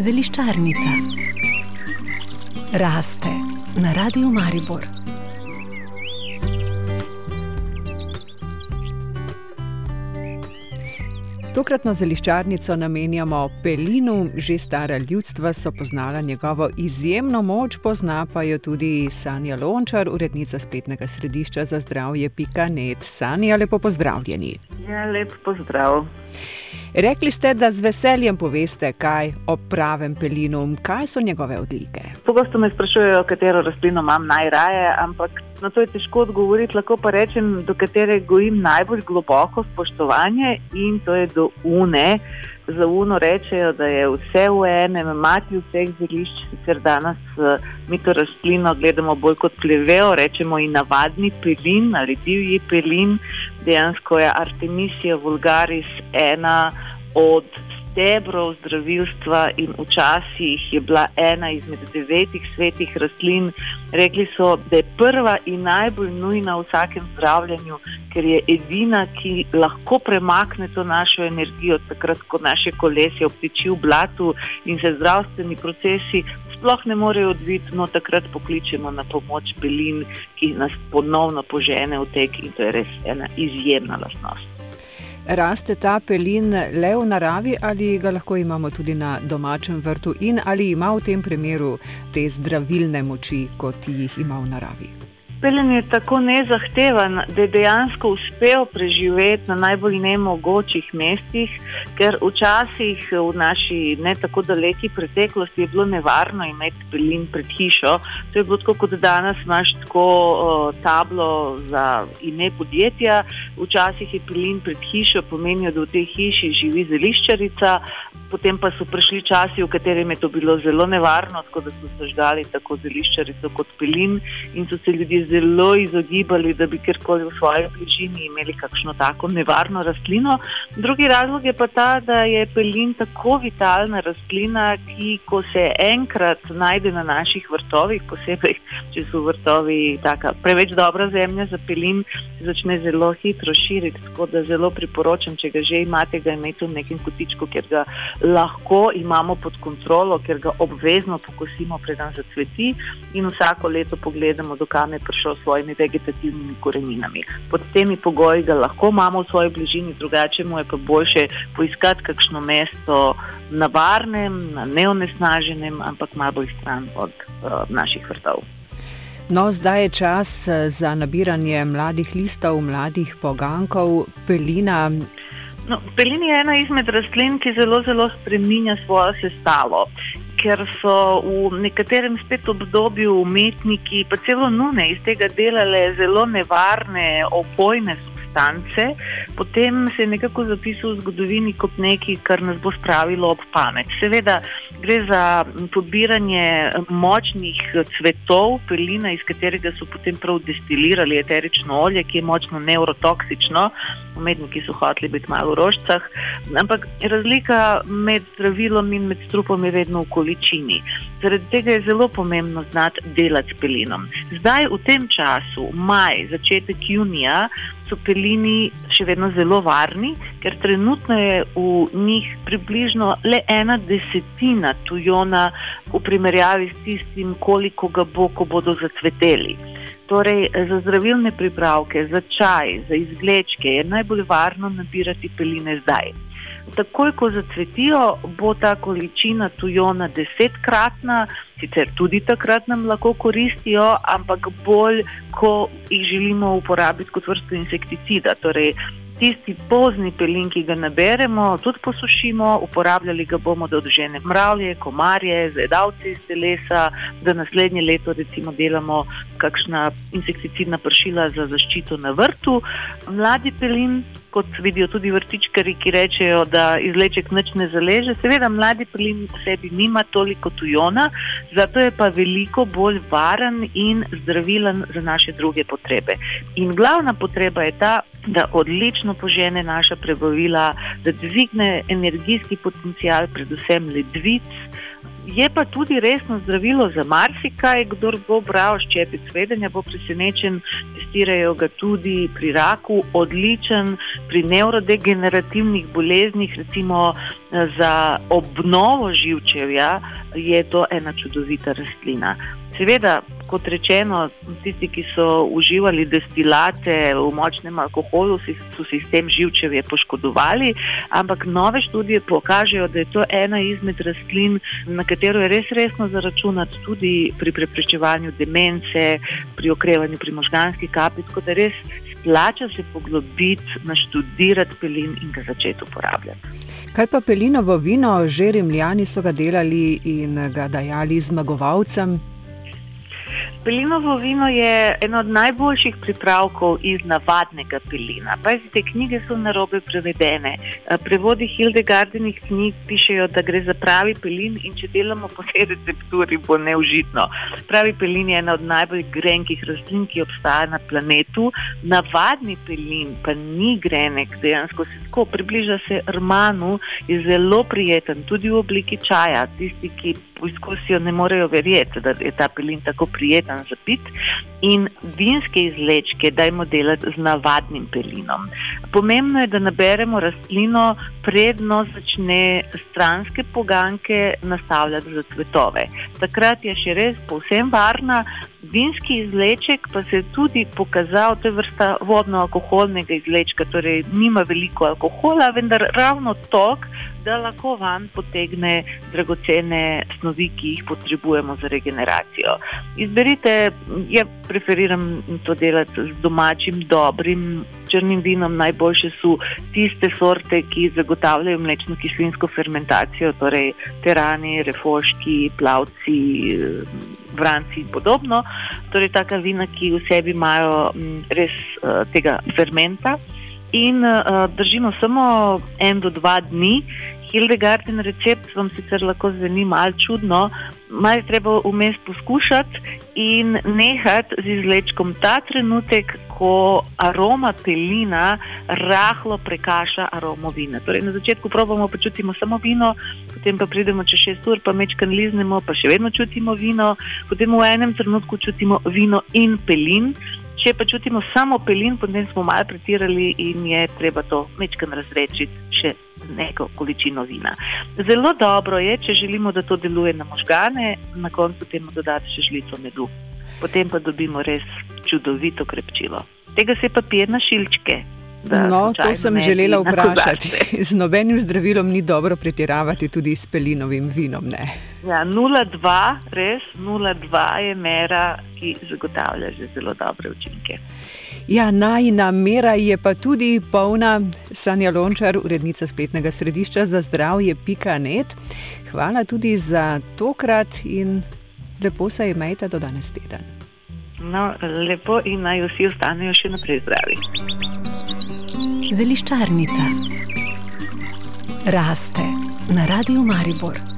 Zeliščarnica raste na radiju Maribor. Tokratno zeliščarnico namenjamo pelinu, že stara ljudstva so poznala njegovo izjemno moč, pozna pa jo tudi Sanja Lončar, urednica spletnega središča za zdravje Pikanet. Sanja, lepo pozdravljeni. Ja, lep pozdrav. Rekli ste, da z veseljem poveste, kaj o pravem pelinu, kaj so njegove odlike. Pogosto me sprašujejo, katero rastlino imam najraje, ampak na to je težko odgovoriti. Lahko pa rečem, do katere gojim najbolj globoko spoštovanje in to je do une. Za uno rečejo, da je vse v enem, mati vseh zelišč, sicer danes eh, mi to rastlino gledamo bolj kot plevejo, rečemo in navadni pelin ali divji pelin. Dejansko je Artemisija vulgaris ena od stebrov zdravilstva in včasih je bila ena izmed devetih svetih rastlin. Rekli so, da je prva in najbolj nujna v vsakem zdravljenju, ker je edina, ki lahko premakne to našo energijo, takrat, ko naše kolesje obtiči v blatu in se zdravstveni procesi. Sploh ne morejo odviti, no takrat pokličemo na pomoč Belin, ki nas ponovno požene v tek, in to je res ena izjemna lastnost. Raste ta pelin le v naravi ali ga lahko imamo tudi na domačem vrtu, in ali ima v tem primeru te zdravilne moči, kot jih ima v naravi? Pelin je tako nezahteven, da je dejansko uspel preživeti na najbolj nemogočih mestih, ker včasih v naši ne tako daleki preteklosti je bilo nevarno imeti pelin pred hišo. To je bilo tako, kot danes imaš tako tablo za ime podjetja. Včasih je pelin pred hišo pomenil, da v tej hiši živi zeliščarica. Potem pa so prišli časi, v katerem je to bilo zelo nevarno, tako da so zažgali tako zeliščarico kot pelin in so se ljudje zelo izogibali, da bi kjerkoli v svoji bližini imeli kakšno tako nevarno rastlino. Drugi razlog je pa ta, da je pelin tako vitalna rastlina, ki ko se enkrat najde na naših vrtovih, posebej če so vrtovi taka preveč dobra zemlja za pelin, začne zelo hitro širiti. Tako da zelo priporočam, če ga že imate, ga imeti v nekem kotičku, ker ga lahko imamo pod kontrolo, ker ga obvezno pokosimo, preden zacveti in vsako leto pogledamo, dokam je prišel s svojimi vegetativnimi koreninami. Pod temi pogoji ga lahko imamo v svoji bližini, drugače mu je pa boljše poiskati kakšno mesto na varnem, na neonesnaženem, ampak malo bolj stran od uh, naših vrtov. No, zdaj je čas eh, za nabiranje mladih listov, mladih pogankov, pelina. No, pelin je ena izmed rastlin, ki zelo, zelo spremenja svojo sestavo ker so v nekaterem spet obdobju umetniki, pa celo nune iz tega delale zelo nevarne, opojne substance, potem se je nekako zapisal v zgodovini kot nekaj, kar nas bo spravilo ob pamet. Seveda gre za pobiranje močnih cvetov, pelina, iz katerega so potem prav destilirali eterično olje, ki je močno neurotoksično. Umetniki so hoteli biti malo v rožcah, ampak razlika med zdravilom in med strupom je vedno v količini. Zaradi tega je zelo pomembno znati delati s pelinom. Zdaj, v tem času, maj, začetek junija, so pelini še vedno zelo varni, ker trenutno je v njih približno le ena desetina tujona v primerjavi s tistim, koliko ga bo, ko bodo zacveteli. Torej, za zdravilne pripravke, za čaj, za izvlečke je najbolj varno nabirati peline zdaj. Takoj, ko zacvetijo, bo ta količina tujona desetkratna, sicer tudi takrat nam lahko koristijo, ampak bolj, ko jih želimo uporabiti kot vrsto insekticida. Torej, tisti pozni pelin, ki ga naberemo, tudi posušimo, uporabljali ga bomo, da odžene mravlje, komarje, zedavce iz telesa, da naslednje leto recimo delamo kakšna insekticidna pršila za zaščito na vrtu. Mladi pelin kot vidijo tudi vrtičkari, ki rečejo, da izleček nič ne zaleže. Seveda, mladi plin v sebi nima toliko tujona, zato je pa veliko bolj varen in zdravilen za naše druge potrebe. In glavna potreba je ta, da odlično požene naša prebavila, da dvigne energijski potencial, predvsem ledvic. Je pa tudi resno zdravilo za marsikaj, kdo bo bral ščepec vedenja, bo presenečen. Testirajo ga tudi pri raku, odličen pri neurodegenerativnih boleznih, recimo eh, za obnovo živčevja, je to ena čudovita rastlina. Seveda, kot rečeno, tisti, ki so uživali destilate v močnem alkoholu, so si s tem živčevje poškodovali, ampak nove študije pokažejo, da je to ena izmed rastlin, na katero je res resno zaračunati tudi pri preprečevanju demence, pri okrevanju pri možganskih kapic, tako da res splača se poglobiti, naštudirati pelin in ga začeti uporabljati. Kaj pa pelinovo vino, že rimljani so ga delali in ga dajali zmagovalcem? Pelinovo vino je eno od najboljših pripravkov iz navadnega pelina. Pazite, knjige so narobe prevedene. Eh, prevodi Hildegardinih knjig pišejo, da gre za pravi pelin in če delamo po tej recepturi, bo neužitno. Pravi pelin je ena od najbolj grenkih rastlin, ki obstaja na planetu. Navadni pelin pa ni grenek, dejansko se tako približa se rmanu, je zelo prijeten, tudi v obliki čaja. Tisti, ki poizkusijo, ne morejo verjeti, da je ta pelin tako prijeten za pit. In vinske izlečke dajmo delati z navadnim pelinom. Pomembno je, da naberemo rastlino, predno začne stranske poganke nastavljati za cvetove. Takrat je še res povsem varna. Vinski izleček pa se je tudi pokazal, da je vrsta vodno-alkoholnega izlečka, torej nima veliko alkohola, vendar ravno tok, da lahko van potegne dragocene snovi, ki jih potrebujemo za regeneracijo. Izberite, jaz preferiram to delati z domačim, dobrim črnim vinom. Najboljše so tiste sorte, ki zagotavljajo mlečno-kislinsko fermentacijo, torej terani, refoški, plavci. Vranci in podobno, torej taka vina, ki v sebi imajo res uh, tega fermenta, in uh, držimo samo en do dva dni, Hildegarden recept vam sicer lahko zveni malo čudno, malo treba vmes poskušati in nehati z izlečkom ta trenutek, ko aroma pelina rahlo prekaša aromo vina. Torej, na začetku probamo počutiti samo vino, potem pa pridemo čez šest ur, pa mečkan liznemo, pa še vedno čutimo vino, potem v enem trenutku čutimo vino in pelin. Če pa čutimo samo pelin, potem smo malo pretirali in je treba to mečkan razrečiti še neko količino vina. Zelo dobro je, če želimo, da to deluje na možgane, na koncu temu dodati še žlico medu. Potem pa dobimo res čudovito krepčilo. Tega se pa pije na šilčke. No, to sem želela vprašati. Z nobenim zdravilom ni dobro pretiravati, tudi s pelinovim vinom. Ja, 0,2, res 0,2 je mera, ki zagotavlja že zelo dobre učinke. Ja, najna mera je pa tudi polna. Sanja Lončar, urednica spletnega središča za zdravje Pika.net. Hvala tudi za tokrat in lepo se imejte do danes teden. No, lepo in naj vsi ostanejo še naprej zdravi. Zeliščarnica raste na radiju Maribor.